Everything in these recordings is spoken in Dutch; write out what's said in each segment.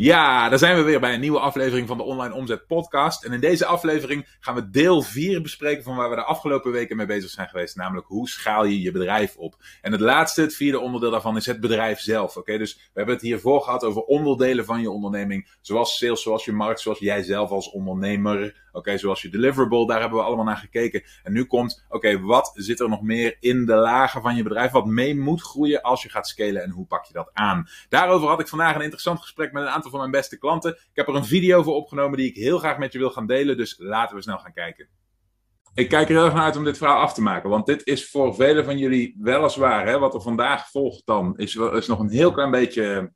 Ja, daar zijn we weer bij een nieuwe aflevering van de Online Omzet Podcast. En in deze aflevering gaan we deel 4 bespreken van waar we de afgelopen weken mee bezig zijn geweest. Namelijk hoe schaal je je bedrijf op. En het laatste, het vierde onderdeel daarvan is het bedrijf zelf. Oké, dus we hebben het hiervoor gehad over onderdelen van je onderneming. Zoals sales, zoals je markt, zoals jij zelf als ondernemer. Oké, zoals je deliverable, daar hebben we allemaal naar gekeken. En nu komt, oké, wat zit er nog meer in de lagen van je bedrijf? Wat mee moet groeien als je gaat scalen en hoe pak je dat aan? Daarover had ik vandaag een interessant gesprek met een aantal van mijn beste klanten. Ik heb er een video voor opgenomen die ik heel graag met je wil gaan delen. Dus laten we snel gaan kijken. Ik kijk er heel erg naar uit om dit verhaal af te maken. Want dit is voor velen van jullie weliswaar, hè, wat er vandaag volgt dan, is, is nog een heel klein beetje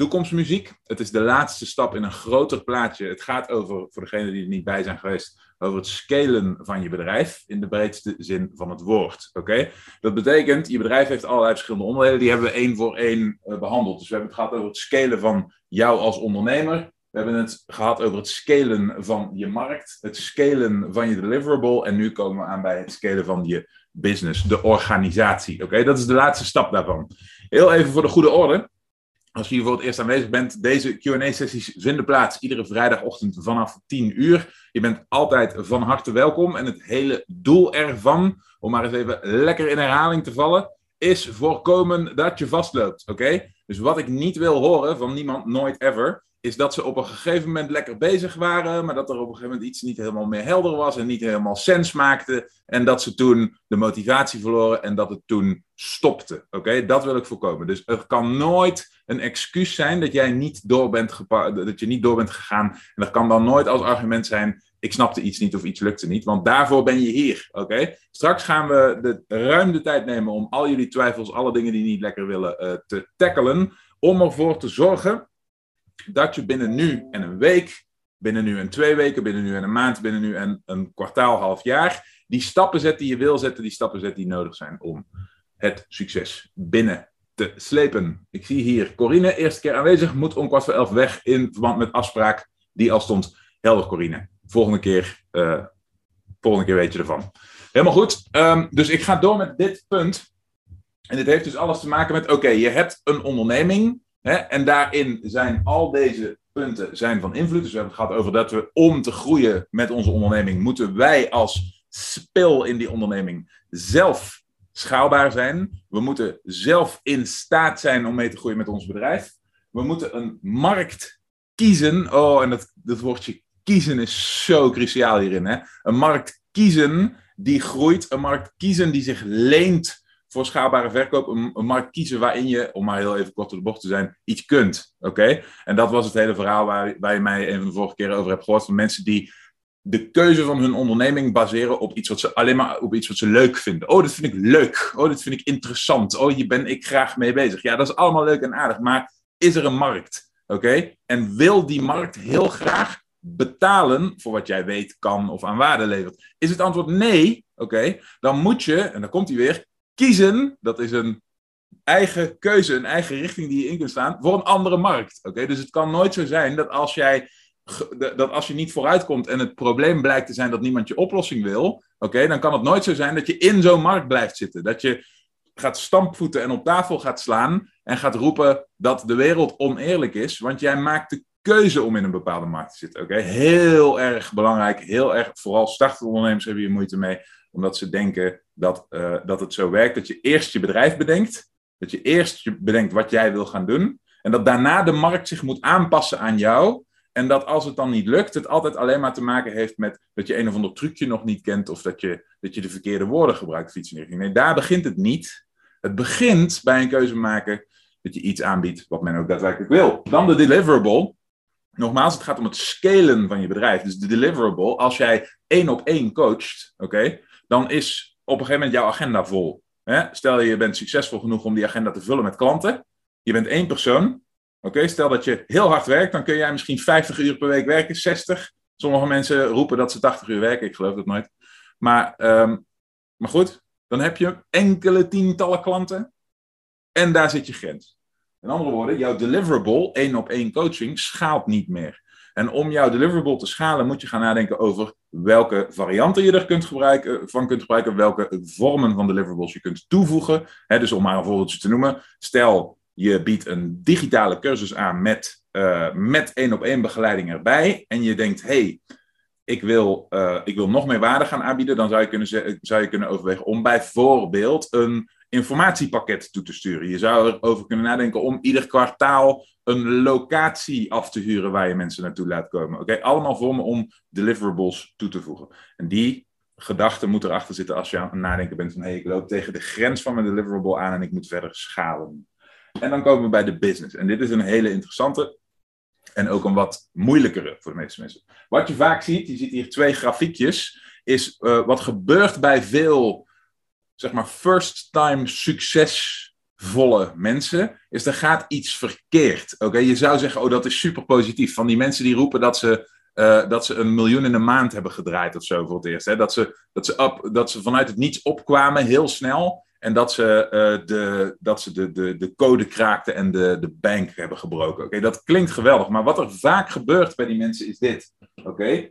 toekomstmuziek. Het is de laatste stap in een groter plaatje. Het gaat over, voor degenen die er niet bij zijn geweest, over het scalen van je bedrijf in de breedste zin van het woord. Oké? Dat betekent, je bedrijf heeft allerlei verschillende onderdelen, die hebben we één voor één uh, behandeld. Dus we hebben het gehad over het scalen van jou als ondernemer. We hebben het gehad over het scalen van je markt, het scalen van je deliverable en nu komen we aan bij het scalen van je business, de organisatie. Oké, dat is de laatste stap daarvan. Heel even voor de goede orde als je hier voor het eerst aanwezig bent, deze QA-sessies vinden plaats iedere vrijdagochtend vanaf 10 uur. Je bent altijd van harte welkom. En het hele doel ervan, om maar eens even lekker in herhaling te vallen, is voorkomen dat je vastloopt. Oké? Dus wat ik niet wil horen van niemand, nooit ever, is dat ze op een gegeven moment lekker bezig waren, maar dat er op een gegeven moment iets niet helemaal meer helder was en niet helemaal sens maakte. En dat ze toen de motivatie verloren en dat het toen stopte. Oké, dat wil ik voorkomen. Dus er kan nooit een excuus zijn dat jij niet door bent dat je niet door bent gegaan. En dat kan dan nooit als argument zijn: ik snapte iets niet of iets lukte niet. Want daarvoor ben je hier. Oké, straks gaan we de, ruim de tijd nemen om al jullie twijfels, alle dingen die niet lekker willen, uh, te tackelen. Om ervoor te zorgen dat je binnen nu en een week, binnen nu en twee weken, binnen nu en een maand, binnen nu en een kwartaal, half jaar, die stappen zet die je wil zetten, die stappen zet die nodig zijn om het succes binnen te slepen. Ik zie hier Corine, eerste keer aanwezig, moet om kwart voor elf weg in verband met afspraak die al stond. Helder, Corine. Volgende keer, uh, volgende keer weet je ervan. Helemaal goed. Um, dus ik ga door met dit punt. En dit heeft dus alles te maken met, oké, je hebt een onderneming En daarin zijn al deze punten zijn van invloed. Dus we hebben het gehad over dat we om te groeien met onze onderneming, moeten wij als spil in die onderneming zelf schaalbaar zijn. We moeten zelf in staat zijn om mee te groeien met ons bedrijf. We moeten een markt kiezen. Oh, en dat, dat woordje kiezen is zo cruciaal hierin. Hè? Een markt kiezen die groeit. Een markt kiezen die zich leent voor schaalbare verkoop een, markt kiezen waarin je, om maar heel even kort door de bocht te zijn, iets kunt. Oké? En dat was het hele verhaal waar, waar je mij een van de vorige keren over hebt gehoord. Van mensen die de keuze van hun onderneming baseren op iets wat ze alleen maar op iets wat ze leuk vinden. Oh, dit vind ik leuk. Oh, dit vind ik interessant. Oh, hier ben ik graag mee bezig. Ja, dat is allemaal leuk en aardig. Maar is er een markt? Oké? En wil die markt heel graag betalen voor wat jij weet, kan of aan waarde levert? Is het antwoord nee? Oké, dan moet je, en dan komt hij weer, kiezen, dat is een eigen keuze, een eigen richting die je in kunt staan, voor een andere markt. Oké, Dus het kan nooit zo zijn dat als jij dat als je niet vooruitkomt en het probleem blijkt te zijn dat niemand je oplossing wil, oké, dan kan het nooit zo zijn dat je in zo'n markt blijft zitten. Dat je gaat stampvoeten en op tafel gaat slaan en gaat roepen dat de wereld oneerlijk is, want jij maakt de keuze om in een bepaalde markt te zitten. Oké, heel erg belangrijk, heel erg, vooral startende ondernemers hebben hier moeite mee omdat ze denken dat, uh, dat het zo werkt dat je eerst je bedrijf bedenkt. Dat je eerst bedenkt wat jij wil gaan doen. En dat daarna de markt zich moet aanpassen aan jou. En dat als het dan niet lukt, het altijd alleen maar te maken heeft met dat je een of ander trucje nog niet kent. Of dat je, dat je de verkeerde woorden gebruikt richting. Nee, daar begint het niet. Het begint bij een keuze maken dat je iets aanbiedt wat men ook daadwerkelijk wil. Dan de deliverable. Nogmaals, het gaat om het scalen van je bedrijf. Dus de deliverable, als jij één op één coacht, oké, dan is een gegeven moment jouw agenda vol. Hè? Stel je bent succesvol genoeg om die agenda te vullen met klanten. Je bent één persoon. Oké, stel dat je heel hard werkt, dan kun jij misschien 50 uur per week werken, 60. Sommige mensen roepen dat ze 80 uur werken, ik geloof dat nooit. Maar, ehm, maar goed, dan heb je enkele tientallen klanten en daar zit je grens. In andere woorden, jouw deliverable, één op één coaching, schaalt niet meer. En om jouw deliverable te schalen, moet je gaan nadenken over welke varianten je er kunt gebruiken, van kunt gebruiken, welke vormen van deliverables je kunt toevoegen. dus om maar een voorbeeldje te noemen, stel je biedt een digitale cursus aan met, uh, met één op één begeleiding erbij en je denkt, hey, ik wil, uh, ik wil nog meer waarde gaan aanbieden, dan zou je, kunnen, zou je kunnen overwegen om bijvoorbeeld een informatiepakket toe te sturen. Je zou erover kunnen nadenken om ieder kwartaal een locatie af te huren waar je mensen naartoe laat komen. Oké, allemaal vormen om deliverables toe te voegen. En die gedachte moet erachter zitten als je aan het nadenken bent van hé, hey, ik loop tegen de grens van mijn deliverable aan en ik moet verder schalen. En dan komen we bij de business. En dit is een hele interessante en ook een wat moeilijkere voor de meeste mensen. Wat je vaak ziet, je ziet hier twee grafiekjes, is uh, wat gebeurt bij veel zeg maar, first-time succesvolle mensen, is er gaat iets verkeerd. Oké, je zou zeggen, oh, dat is super positief. Van die mensen die roepen dat ze, uh, dat ze een miljoen in een maand hebben gedraaid of zo voor het eerst. Hè? Dat, ze, dat, ze dat ze vanuit het niets opkwamen, heel snel. En dat ze, uh, de, dat ze de, de, de code kraakten en de, de bank hebben gebroken. Oké, dat klinkt geweldig. Maar wat er vaak gebeurt bij die mensen is dit. Oké,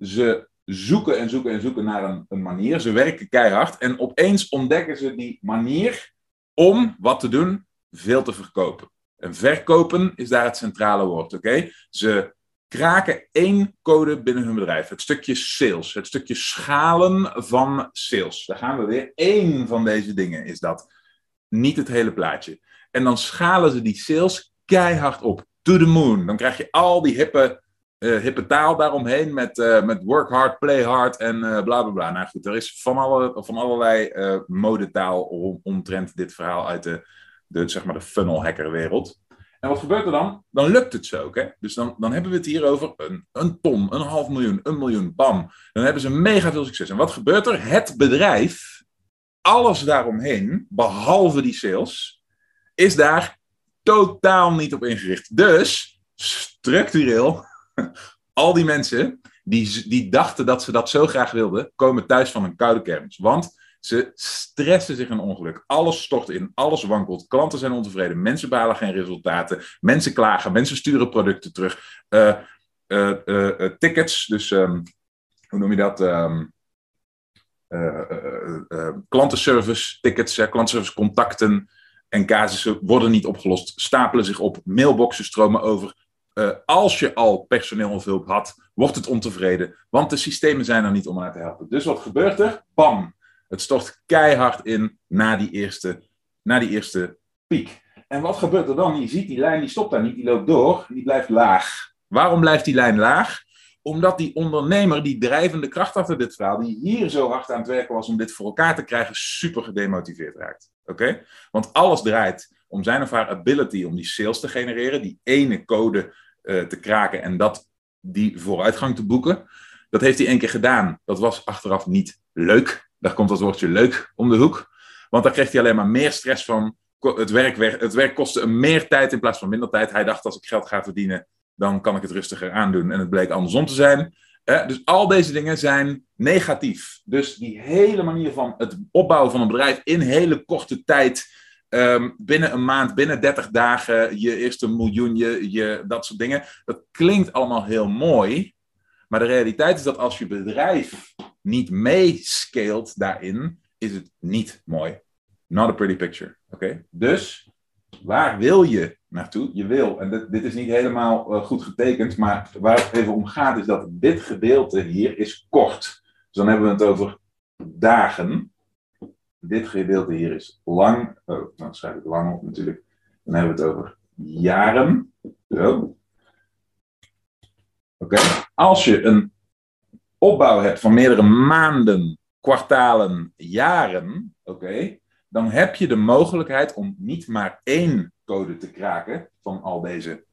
ze zoeken en zoeken en zoeken naar een, een manier. Ze werken keihard en opeens ontdekken ze die manier om wat te doen? Veel te verkopen. En verkopen is daar het centrale woord, oké? Ze kraken één code binnen hun bedrijf. Het stukje sales, het stukje schalen van sales. Daar gaan we weer. Eén van deze dingen is dat. Niet het hele plaatje. En dan schalen ze die sales keihard op. To the moon. Dan krijg je al die hippe uh, hippe taal daaromheen met, uh, met work hard, play hard en uh, bla bla bla. Nou goed, er is van, alle, van allerlei modetaal om, omtrent dit verhaal uit de, de, zeg maar de funnel hacker wereld. En wat gebeurt er dan? Dan lukt het zo. Hè? Dus dan, dan hebben we het hier over een, een ton, een half miljoen, een miljoen, bam. Dan hebben ze mega veel succes. En wat gebeurt er? Het bedrijf, alles daaromheen, behalve die sales, is daar totaal niet op ingericht. Dus structureel al die mensen die, die dachten dat ze dat zo graag wilden, komen thuis van een koude kermis. Want ze stressen zich een ongeluk. Alles stort in, alles wankelt. Klanten zijn ontevreden, mensen behalen geen resultaten, mensen klagen, mensen sturen producten terug. Uh, uh, uh, tickets, dus um, hoe noem je dat? Um, klantenservice tickets, klantenservice contacten en casussen worden niet opgelost, stapelen zich op, mailboxen stromen over. Uh, als je al personeel of hulp had, wordt het ontevreden. Want de systemen zijn er niet om aan te helpen. Dus wat gebeurt er? Bam! Het stort keihard in na die eerste, na die eerste piek. En wat gebeurt er dan? Je ziet die lijn, die stopt daar niet, die loopt door, die blijft laag. Waarom blijft die lijn laag? Omdat die ondernemer, die drijvende kracht achter dit verhaal, die hier zo hard aan het werken was om dit voor elkaar te krijgen, super gedemotiveerd raakt. Oké? Want alles draait om zijn of haar ability om die sales te genereren, die ene code uh, te kraken en dat, die vooruitgang te boeken. Dat heeft hij één keer gedaan. Dat was achteraf niet leuk. Daar komt dat woordje leuk om de hoek. Want daar kreeg hij alleen maar meer stress van. Het werk, het werk kostte hem meer tijd in plaats van minder tijd. Hij dacht, als ik geld ga verdienen, dan kan ik het rustiger aandoen. En het bleek andersom te zijn. dus al deze dingen zijn negatief. Dus die hele manier van het opbouwen van een bedrijf in hele korte tijd Um, binnen een maand, binnen 30 dagen, je eerste miljoen, je, je, dat soort dingen. Dat klinkt allemaal heel mooi. Maar de realiteit is dat als je bedrijf niet meescaleert daarin, is het niet mooi. Not a pretty picture. Dus waar wil je naartoe? Je wil, en dit, dit is niet helemaal uh, goed getekend, maar waar het even om gaat is dat dit gedeelte hier is kort. Dus dan hebben we het over dagen dit gedeelte hier is lang. Oh, dan schrijf ik lang op natuurlijk. Dan hebben we het over jaren. Zo. Oké. Als je een opbouw hebt van meerdere maanden, kwartalen, jaren, oké, dan heb je de mogelijkheid om niet maar één code te kraken van al deze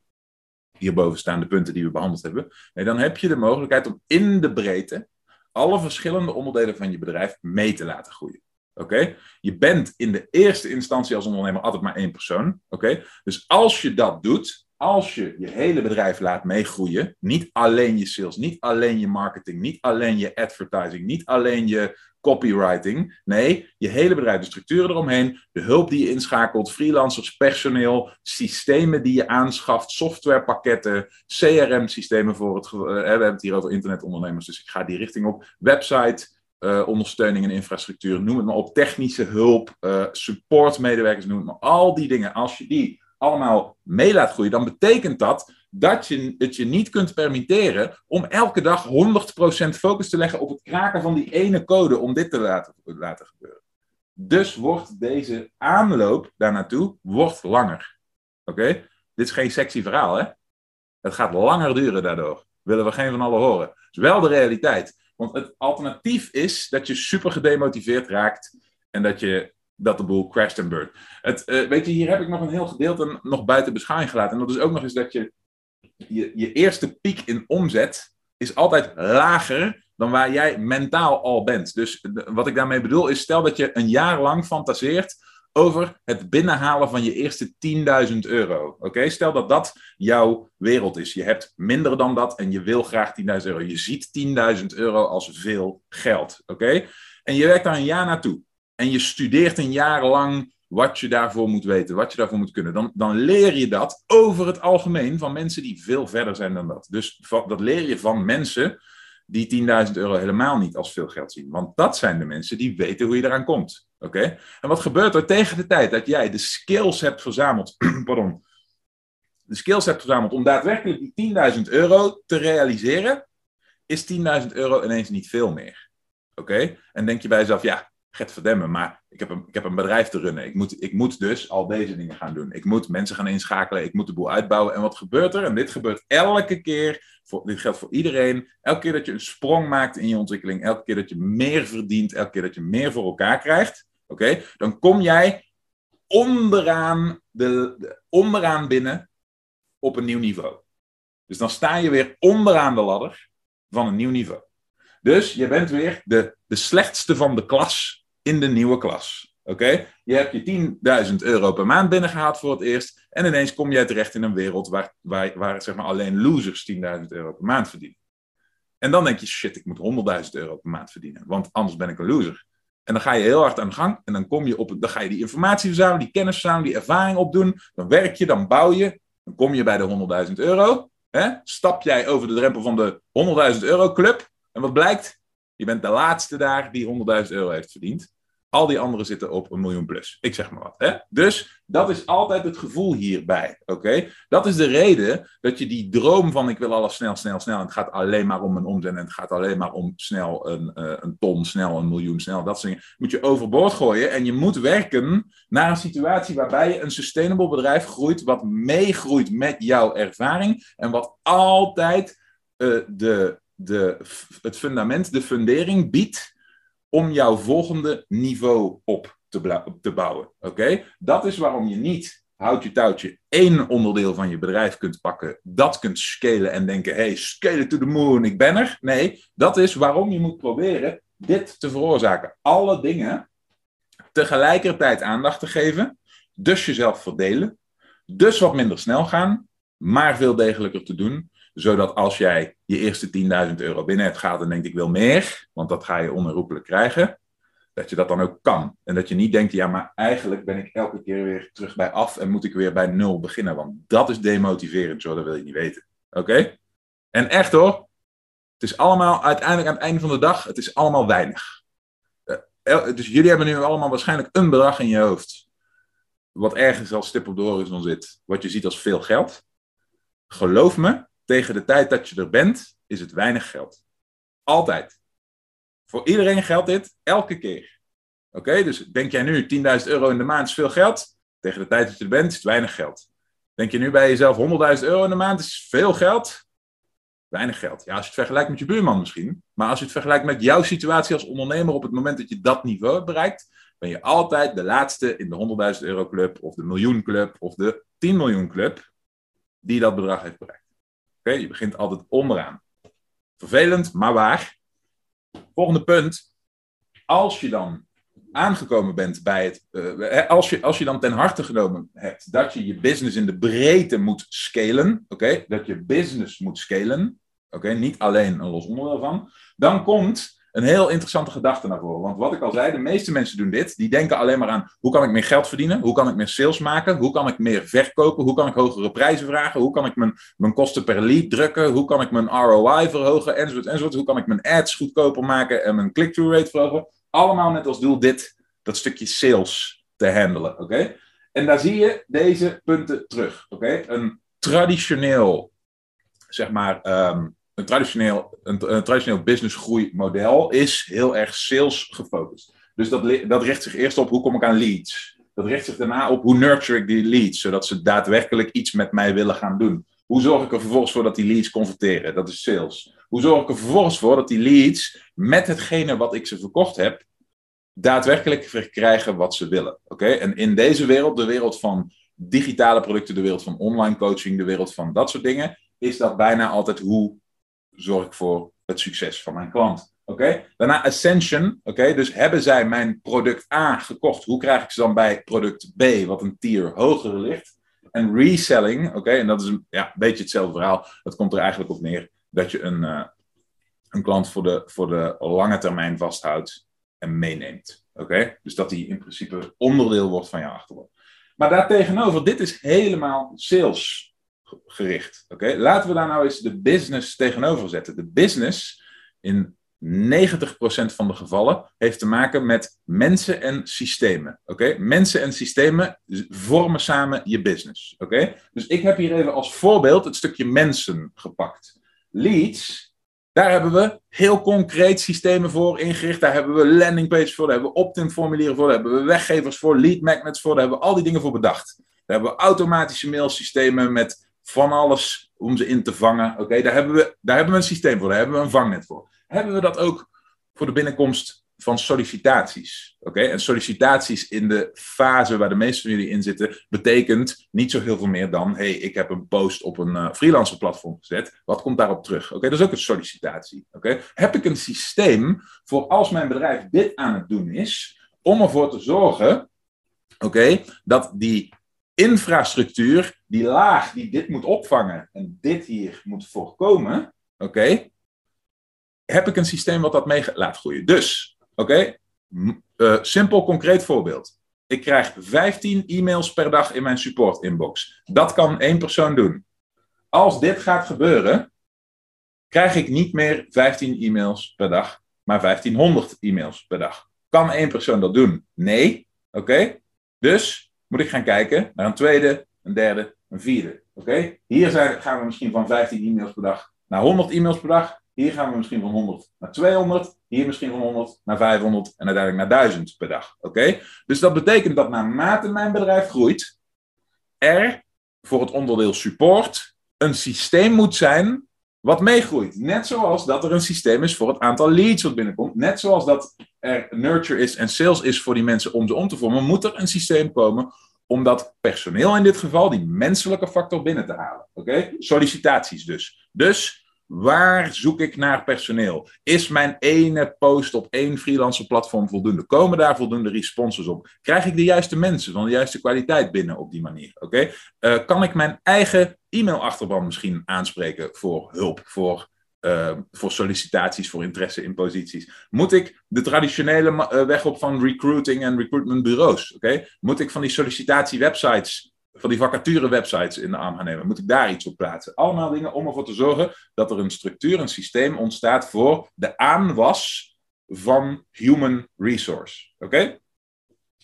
hierboven staande punten die we behandeld hebben. Nee, dan heb je de mogelijkheid om in de breedte alle verschillende onderdelen van je bedrijf mee te laten groeien. Oké? Je bent in de eerste instantie als ondernemer altijd maar één persoon. Oké? Dus als je dat doet, als je je hele bedrijf laat meegroeien, niet alleen je sales, niet alleen je marketing, niet alleen je advertising, niet alleen je copywriting. Nee, je hele bedrijf, de structuren eromheen, de hulp die je inschakelt, freelancers, personeel, systemen die je aanschaft, softwarepakketten, CRM-systemen voor het. Uh, we hebben het hier over internetondernemers, dus ik ga die richting op. Website, uh, ondersteuning en infrastructuur, noem het maar op. Technische hulp, uh, supportmedewerkers, noem het maar. Al die dingen, als je die allemaal mee laat groeien, dan betekent dat dat je het je niet kunt permitteren om elke dag 100% focus te leggen op het kraken van die ene code om dit te laten, laten gebeuren. Dus wordt deze aanloop daar naartoe wordt langer. Oké? Dit is geen sexy verhaal, hè? Het gaat langer duren daardoor. Willen we geen van allen horen. Dat is wel de realiteit. Want het alternatief is dat je super gedemotiveerd raakt en dat je dat de boel crasht en burnt. Het, uh, weet je, hier heb ik nog een heel gedeelte nog buiten beschouwing gelaten. En dat is ook nog eens dat je je, je eerste piek in omzet is altijd lager dan waar jij mentaal al bent. Dus wat ik daarmee bedoel is, stel dat je een jaar lang fantaseert over het binnenhalen van je eerste 10.000 euro. Oké, stel dat dat jouw wereld is. Je hebt minder dan dat en je wil graag 10.000 euro. Je ziet 10.000 euro als veel geld. Oké, en je werkt daar een jaar naartoe. En je studeert een jaar lang wat je daarvoor moet weten, wat je daarvoor moet kunnen. Dan, dan leer je dat over het algemeen van mensen die veel verder zijn dan dat. Dus dat leer je van mensen die 10.000 euro helemaal niet als veel geld zien. Want dat zijn de mensen die weten hoe je eraan komt. Oké? En wat gebeurt er tegen de tijd dat jij de skills hebt verzameld, pardon, de skills hebt verzameld om daadwerkelijk die 10.000 euro te realiseren, is 10.000 euro ineens niet veel meer. Oké? En denk je bij jezelf, ja, Get verdemmen, maar ik heb, een, ik heb een bedrijf te runnen. Ik moet, ik moet dus al deze dingen gaan doen. Ik moet mensen gaan inschakelen. Ik moet de boel uitbouwen. En wat gebeurt er? En dit gebeurt elke keer. Dit geldt voor iedereen. Elke keer dat je een sprong maakt in je ontwikkeling. Elke keer dat je meer verdient. Elke keer dat je meer voor elkaar krijgt. Oké? Dan kom jij onderaan, de, de, onderaan binnen op een nieuw niveau. Dus dan sta je weer onderaan de ladder van een nieuw niveau. Dus je bent weer de, de slechtste van de klas in de nieuwe klas. Oké? Je hebt je 10.000 euro per maand binnengehaald voor het eerst. En ineens kom jij terecht in een wereld waar, waar, waar zeg maar, alleen losers 10.000 euro per maand verdienen. En dan denk je, shit, ik moet 100.000 euro per maand verdienen. Want anders ben ik een loser. En dan ga je heel hard aan de gang. En dan, kom je op, dan ga je die informatie verzamelen, die kennis verzamelen, die ervaring opdoen. Dan werk je, dan bouw je. Dan kom je bij de 100.000 euro. Hè? Stap jij over de drempel van de 100.000 euro club. En wat blijkt? Je bent de laatste daar die 100.000 euro heeft verdiend. Al die anderen zitten op een miljoen plus. Ik zeg maar wat. Hè? Dus dat is altijd het gevoel hierbij. Oké? Dat is de reden dat je die droom van ik wil alles snel, snel, snel. En het gaat alleen maar om een omzet. En het gaat alleen maar om snel een, uh, een ton, snel een miljoen, snel dat soort dingen. Moet je overboord gooien. En je moet werken naar een situatie waarbij je een sustainable bedrijf groeit. Wat meegroeit met jouw ervaring. En wat altijd uh, de, de, het fundament, de fundering biedt om jouw volgende niveau op te, te bouwen. Oké? Dat is waarom je niet houd je touwtje één onderdeel van je bedrijf kunt pakken, dat kunt scalen en denken, hey, scale to the moon, ik ben er. Nee, dat is waarom je moet proberen dit te veroorzaken. Alle dingen tegelijkertijd aandacht te geven, dus jezelf verdelen, dus wat minder snel gaan, maar veel degelijker te doen, zodat als jij je eerste 10.000 euro binnen hebt gaat en denkt ik wil meer, want dat ga je onherroepelijk krijgen, dat je dat dan ook kan. En dat je niet denkt, ja, maar eigenlijk ben ik elke keer weer terug bij af en moet ik weer bij nul beginnen. Want dat is demotiverend, zo, dat wil je niet weten. Oké? En echt hoor, het is allemaal uiteindelijk aan het einde van de dag, het is allemaal weinig. Eh, dus jullie hebben nu allemaal waarschijnlijk een bedrag in je hoofd. Wat ergens als stip op de horizon zit. Wat je ziet als veel geld. Geloof me, tegen de tijd dat je er bent, is het weinig geld. Altijd. Voor iedereen geldt dit elke keer. Oké, dus denk jij nu 10.000 euro in de maand is veel geld? Tegen de tijd dat je er bent, is het weinig geld. Denk je nu bij jezelf 100.000 euro in de maand is veel geld? Weinig geld. Ja, als je het vergelijkt met je buurman misschien. Maar als je het vergelijkt met jouw situatie als ondernemer op het moment dat je dat niveau bereikt, ben je altijd de laatste in de 100.000 euro club of de miljoen club of de 10 miljoen club die dat bedrag heeft bereikt. Okay, je begint altijd onderaan. Vervelend, maar waar. Volgende punt. Als je dan aangekomen bent bij het. eh, als, je, als je dan ten harte genomen hebt dat je je business in de breedte moet scalen. Oké, dat je business moet scalen. Oké, niet alleen een los onderdeel van. Dan komt een heel interessante gedachte naar voren. Want wat ik al zei, de meeste mensen doen dit. Die denken alleen maar aan hoe kan ik meer geld verdienen? Hoe kan ik meer sales maken? Hoe kan ik meer verkopen? Hoe kan ik hogere prijzen vragen? Hoe kan ik mijn, mijn kosten per lead drukken? Hoe kan ik mijn ROI verhogen? Enzovoort, enzovoort. Hoe kan ik mijn ads goedkoper maken en mijn click-through rate verhogen? Allemaal met als doel dit, dat stukje sales te handelen. Oké? En daar zie je deze punten terug. Oké? Een traditioneel, zeg maar, ehm, een traditioneel, een, een traditioneel businessgroeimodel is heel erg sales gefocust. Dus dat, dat richt zich eerst op hoe kom ik aan leads. Dat richt zich daarna op hoe nurture ik die leads, zodat ze daadwerkelijk iets met mij willen gaan doen. Hoe zorg ik er vervolgens voor dat die leads converteren? Dat is sales. Hoe zorg ik er vervolgens voor dat die leads met hetgene wat ik ze verkocht heb, daadwerkelijk verkrijgen wat ze willen? Oké? En in deze wereld, de wereld van digitale producten, de wereld van online coaching, de wereld van dat soort dingen, is dat bijna altijd hoe zorg ik voor het succes van mijn klant. Oké? Daarna Ascension. Oké? Dus hebben zij mijn product A gekocht? Hoe krijg ik ze dan bij product B, wat een tier hoger ligt? En reselling. Oké? En dat is een ja, beetje hetzelfde verhaal. Dat komt er eigenlijk op neer dat je een, eh, een klant voor de, voor de lange termijn vasthoudt en meeneemt. Oké? Dus dat die in principe onderdeel wordt van je achterban. Maar daartegenover, dit is helemaal sales gericht. Oké, Laten we daar nou eens de business tegenover zetten. De business in 90% van de gevallen heeft te maken met mensen en systemen. Oké, Mensen en systemen vormen samen je business. Oké, Dus ik heb hier even als voorbeeld het stukje mensen gepakt. Leads, daar hebben we heel concreet systemen voor ingericht. Daar hebben we landingpages voor, daar hebben we opt-in formulieren voor, daar hebben we weggevers voor, lead magnets voor, daar hebben we al die dingen voor bedacht. Daar hebben we automatische mailsystemen met van alles om ze in te vangen. Oké, daar, hebben we, daar hebben we een systeem voor, daar hebben we een vangnet voor. Hebben we dat ook voor de binnenkomst van sollicitaties? Oké, en sollicitaties in de fase waar de meeste van jullie in zitten, betekent niet zo heel veel meer dan: hey, ik heb een post op een uh, freelancer platform gezet. Wat komt daarop terug? Oké, dat is ook een sollicitatie. Oké, heb ik een systeem voor als mijn bedrijf dit aan het doen is, om ervoor te zorgen, oké, dat die infrastructuur, die laag die dit moet opvangen en dit hier moet voorkomen, oké, heb ik een systeem wat dat mee laat groeien. Dus, oké, uh, simpel concreet voorbeeld. Ik krijg 15 e-mails per dag in mijn support inbox. Dat kan één persoon doen. Als dit gaat gebeuren, krijg ik niet meer 15 e-mails per dag, maar 1500 e-mails per dag. Kan één persoon dat doen? Nee. Oké? Dus moet ik gaan kijken naar een tweede, een derde, een vierde. Oké? Hier gaan we misschien van 15 e-mails per dag naar 100 e-mails per dag. Hier gaan we misschien van 100 naar 200. Hier misschien van 100 naar 500 en uiteindelijk naar 1000 per dag. Oké? Dus dat betekent dat naarmate mijn bedrijf groeit, er voor het onderdeel support een systeem moet zijn wat meegroeit. Net zoals dat er een systeem is voor het aantal leads wat binnenkomt. Net zoals dat er nurture is en sales is voor die mensen om ze om te vormen, moet er een systeem komen om dat personeel in dit geval, die menselijke factor binnen te halen. Oké? Sollicitaties dus. Dus Waar zoek ik naar personeel? Is mijn ene post op één freelancer platform voldoende? Komen daar voldoende responses op? Krijg ik de juiste mensen van de juiste kwaliteit binnen op die manier? Oké? Uh, kan ik mijn eigen e-mailachterban misschien aanspreken voor hulp, voor, uh, voor sollicitaties, voor interesse in posities? Moet ik de traditionele uh, weg op van recruiting en recruitmentbureaus? Oké? Moet ik van die sollicitatiewebsites van die vacature-websites in de arm nemen? Moet ik daar iets op plaatsen? Allemaal dingen om ervoor te zorgen dat er een structuur, een systeem ontstaat voor de aanwas van human resource. Oké?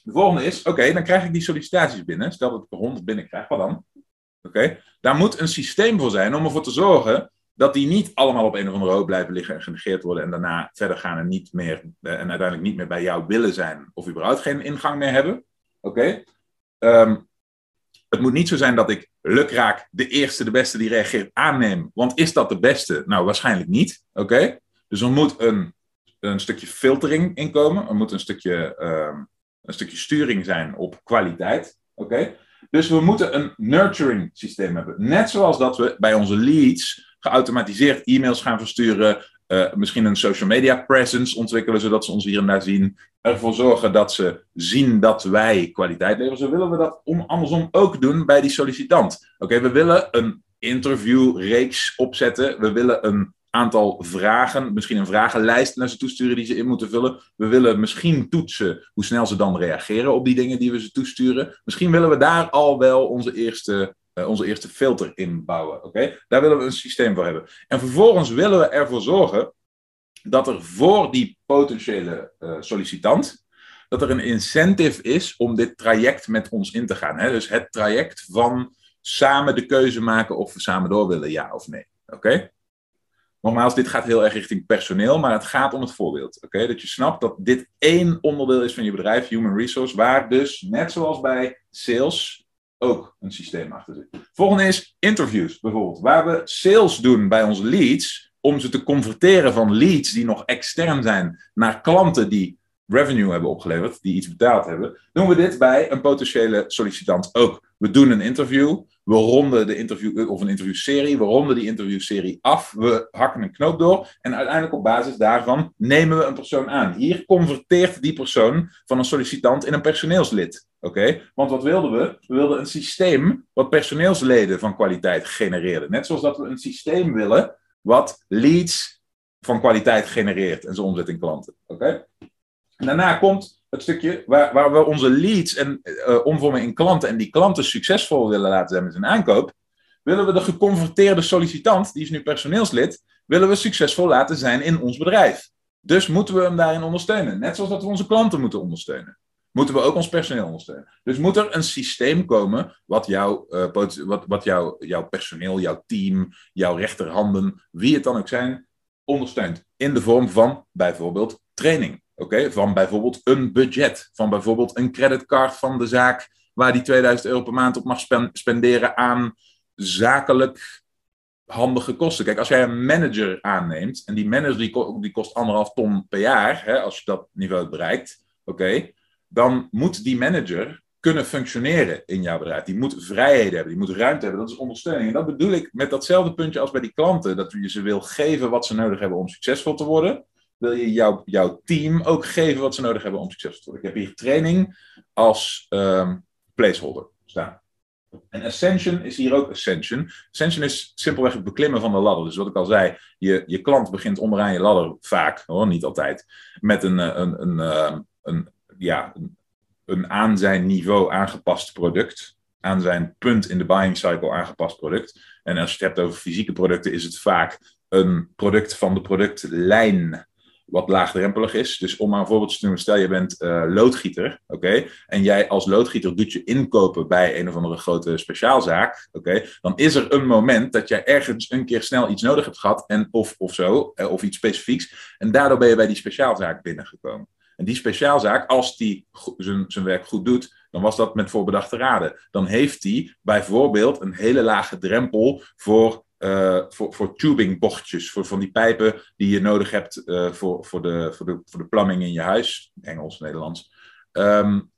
De volgende is, oké, dan krijg ik die sollicitaties binnen. Stel dat ik er 100 binnen krijg, wat dan? Oké? Daar moet een systeem voor zijn om ervoor te zorgen dat die niet allemaal op een of andere hoop blijven liggen en genegeerd worden en daarna verder gaan en, niet meer, en uiteindelijk niet meer bij jou willen zijn of überhaupt geen ingang meer hebben. Oké? Um, het moet niet zo zijn dat ik lukraak de eerste, de beste die reageert aanneem. Want is dat de beste? Nou, waarschijnlijk niet. Oké? Dus er moet een, een stukje filtering inkomen. Er moet een stukje, um, een stukje sturing zijn op kwaliteit. Oké? Dus we moeten een nurturing systeem hebben. Net zoals dat we bij onze leads geautomatiseerd e-mails gaan versturen. Uh, misschien een social media presence ontwikkelen, zodat ze ons hier en daar zien. Ervoor zorgen dat ze zien dat wij kwaliteit leveren. Zo willen we dat om, andersom ook doen bij die sollicitant. Oké, we willen een interviewreeks opzetten. We willen een aantal vragen, misschien een vragenlijst naar ze toesturen die ze in moeten vullen. We willen misschien toetsen hoe snel ze dan reageren op die dingen die we ze toesturen. Misschien willen we daar al wel onze eerste, onze eerste filter in bouwen. Oké, Daar willen we een systeem voor hebben. En vervolgens willen we ervoor zorgen dat er voor die potentiële uh, sollicitant dat er een incentive is om dit traject met ons in te gaan. Hè? Dus het traject van samen de keuze maken of we samen door willen, ja of nee. Oké? Nogmaals, dit gaat heel erg richting personeel, maar het gaat om het voorbeeld. Oké, Dat je snapt dat dit één onderdeel is van je bedrijf, human resource, waar dus, net zoals bij sales, ook een systeem achter zit. Volgende is interviews bijvoorbeeld, waar we sales doen bij onze leads, om ze te converteren van leads die nog extern zijn naar klanten die revenue hebben opgeleverd, die iets betaald hebben, doen we dit bij een potentiële sollicitant ook. We doen een interview, we ronden de interview, of een interviewserie, we ronden die interviewserie af, we hakken een knoop door en uiteindelijk op basis daarvan nemen we een persoon aan. Hier converteert die persoon van een sollicitant in een personeelslid. Oké? Want wat wilden we? We wilden een systeem wat personeelsleden van kwaliteit genereerde. Net zoals dat we een systeem willen wat leads van kwaliteit genereert en zo omzet in klanten. Oké? Daarna komt het stukje waar, waar we onze leads en, uh, omvormen in klanten en die klanten succesvol willen laten zijn met hun aankoop, willen we de geconverteerde sollicitant, die is nu personeelslid, willen we succesvol laten zijn in ons bedrijf. Dus moeten we hem daarin ondersteunen. Net zoals dat we onze klanten moeten ondersteunen. Moeten we ook ons personeel ondersteunen. Dus moet er een systeem komen wat, uh, wat, wat jou, jouw personeel, jouw team, jouw rechterhanden, wie het dan ook zijn, ondersteunt. In de vorm van bijvoorbeeld training. Oké, van bijvoorbeeld een budget, van bijvoorbeeld een creditcard van de zaak, waar die 2000 euro per maand op mag spenderen aan zakelijk handige kosten. Kijk, als jij een manager aanneemt, en die manager die, die kost anderhalf ton per jaar, hè, als je dat niveau bereikt, oké, dan moet die manager kunnen functioneren in jouw bedrijf. Die moet vrijheden hebben, die moet ruimte hebben. Dat is ondersteuning. En dat bedoel ik met datzelfde puntje als bij die klanten. Dat je ze wil geven wat ze nodig hebben om succesvol te worden wil je jouw, jouw team ook geven wat ze nodig hebben om succesvol te worden. Ik heb hier training als um, placeholder staan. En Ascension is hier ook Ascension. Ascension is simpelweg het beklimmen van de ladder. Dus wat ik al zei, je, je klant begint onderaan je ladder vaak, hoor, niet altijd, met een, eh, een, een, een, een ja, een, aan zijn niveau aangepast product. Aan zijn punt in de buying cycle aangepast product. En als je het hebt over fysieke producten, is het vaak een product van de productlijn wat laagdrempelig is. Dus om maar een voorbeeld te noemen, stel je bent uh, loodgieter, oké, en jij als loodgieter doet je inkopen bij een of andere grote speciaalzaak, oké, dan is er een moment dat jij ergens een keer snel iets nodig hebt gehad, en of, of zo, eh, of iets specifieks, en daardoor ben je bij die speciaalzaak binnengekomen. En die speciaalzaak, als die zijn werk goed doet, dan was dat met voorbedachte raden. Dan heeft die bijvoorbeeld een hele lage drempel voor uh, voor, voor tubingbochtjes, voor van die pijpen die je nodig hebt uh, voor, voor, de, voor, de, voor de plumbing in je huis, Engels, Nederlands. Um,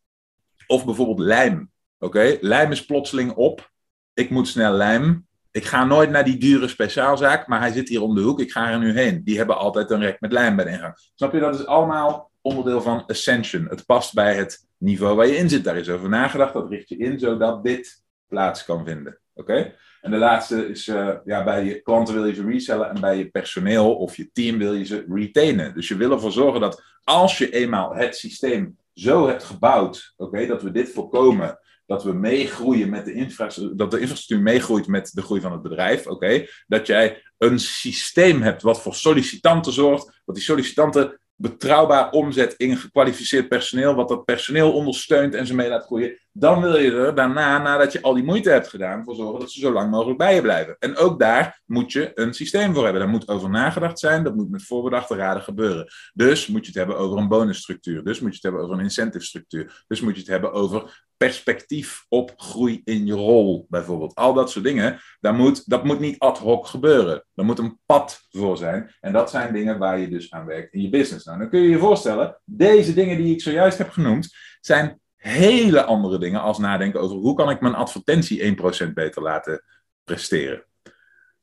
of bijvoorbeeld lijm. Oké, lijm is plotseling op. Ik moet snel lijm. Ik ga nooit naar die dure speciaalzaak, maar hij zit hier om de hoek. Ik ga er nu heen. Die hebben altijd een rek met lijm bij de ingang. Snap je? Dat is allemaal onderdeel van Ascension. Het past bij het niveau waar je in zit. Daar is over nagedacht. Dat richt je in zodat dit plaats kan vinden. Oké? En de laatste is, uh, ja, bij je klanten wil je ze resellen en bij je personeel of je team wil je ze retainen. Dus je wil ervoor zorgen dat als je eenmaal het systeem zo hebt gebouwd, oké, dat we dit voorkomen, dat we meegroeien met de infrastructuur, dat de infrastructuur meegroeit met de groei van het bedrijf, oké, dat jij een systeem hebt wat voor sollicitanten zorgt, dat die sollicitanten betrouwbaar omzet in gekwalificeerd personeel, wat dat personeel ondersteunt en ze mee laat groeien, dan wil je er daarna, nadat je al die moeite hebt gedaan, voor zorgen dat ze zo lang mogelijk bij je blijven. En ook daar moet je een systeem voor hebben. Daar moet over nagedacht zijn, dat moet met voorbedachte raden gebeuren. Dus moet je het hebben over een bonusstructuur, dus moet je het hebben over een incentive structuur, dus moet je het hebben over perspectief op groei in je rol, bijvoorbeeld. Al dat soort dingen, daar moet, dat moet niet ad hoc gebeuren. Er moet een pad voor zijn. En dat zijn dingen waar je dus aan werkt in je business. Nou, dan kun je je voorstellen, deze dingen die ik zojuist heb genoemd, zijn hele andere dingen als nadenken over hoe kan ik mijn advertentie 1% beter laten presteren.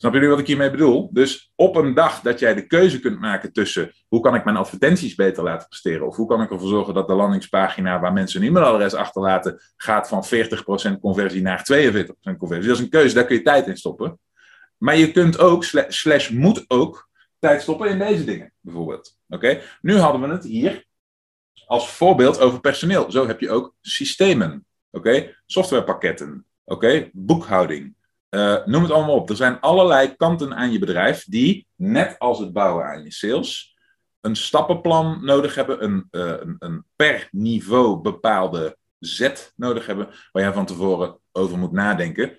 Snap jullie wat ik hiermee bedoel? Dus op een dag dat jij de keuze kunt maken tussen hoe kan ik mijn advertenties beter laten presteren, of hoe kan ik ervoor zorgen dat de landingspagina waar mensen een e-mailadres achterlaten gaat van 40% conversie naar 42% conversie. Dat is een keuze, daar kun je tijd in stoppen. Maar je kunt ook, slash moet ook, tijd stoppen in deze dingen, bijvoorbeeld. Oké? Nu hadden we het hier als voorbeeld over personeel. Zo heb je ook systemen. Oké? Softwarepakketten. Oké? Boekhouding. Uh, noem het allemaal op. Er zijn allerlei kanten aan je bedrijf die, net als het bouwen aan je sales, een stappenplan nodig hebben, een, uh, een, een per niveau bepaalde zet nodig hebben, waar je van tevoren over moet nadenken.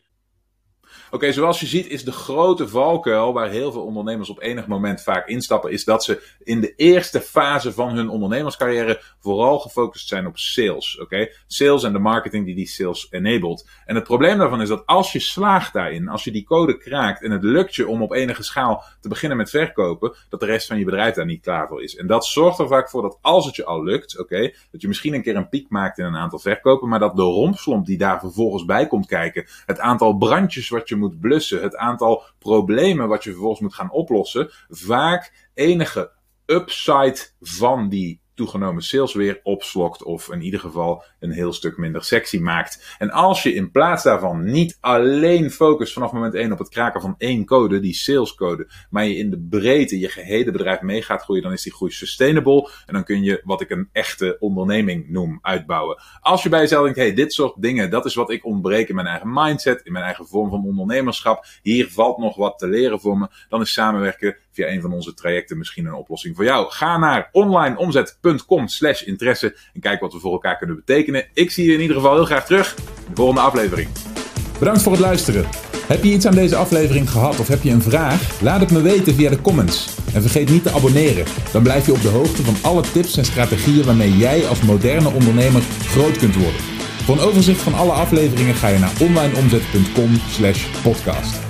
Oké, zoals je ziet is de grote valkuil waar heel veel ondernemers op enig moment vaak instappen, is dat ze in de eerste fase van hun ondernemerscarrière vooral gefocust zijn op sales. Oké, sales en de marketing die die sales enabled. En het probleem daarvan is dat als je slaagt daarin, als je die code kraakt en het lukt je om op enige schaal te beginnen met verkopen, dat de rest van je bedrijf daar niet klaar voor is. En dat zorgt er vaak voor dat als het je al lukt, oké, dat je misschien een keer een piek maakt in een aantal verkopen, maar dat de rompslomp die daar vervolgens bij komt kijken, het aantal brandjes wat je moet blussen, het aantal problemen wat je vervolgens moet gaan oplossen, vaak enige upside van die toegenomen sales weer opslokt of in ieder geval een heel stuk minder sexy maakt. En als je in plaats daarvan niet alleen focust vanaf moment 1 op het kraken van één code, die salescode, maar je in de breedte je gehele bedrijf mee gaat groeien, dan is die groei sustainable en dan kun je wat ik een echte onderneming noem uitbouwen. Als je bij jezelf denkt, hey, dit soort dingen, dat is wat ik ontbreek in mijn eigen mindset, in mijn eigen vorm van ondernemerschap, hier valt nog wat te leren voor me, dan is samenwerken via een van onze trajecten misschien een oplossing voor jou. Ga naar onlineomzet.com slash interesse en kijk wat we voor elkaar kunnen betekenen. Ik zie je in ieder geval heel graag terug in de volgende aflevering. Bedankt voor het luisteren. Heb je iets aan deze aflevering gehad of heb je een vraag? Laat het me weten via de comments. En vergeet niet te abonneren. Dan blijf je op de hoogte van alle tips en strategieën waarmee jij als moderne ondernemer groot kunt worden. Voor een overzicht van alle afleveringen ga je naar onlineomzet.com/podcast.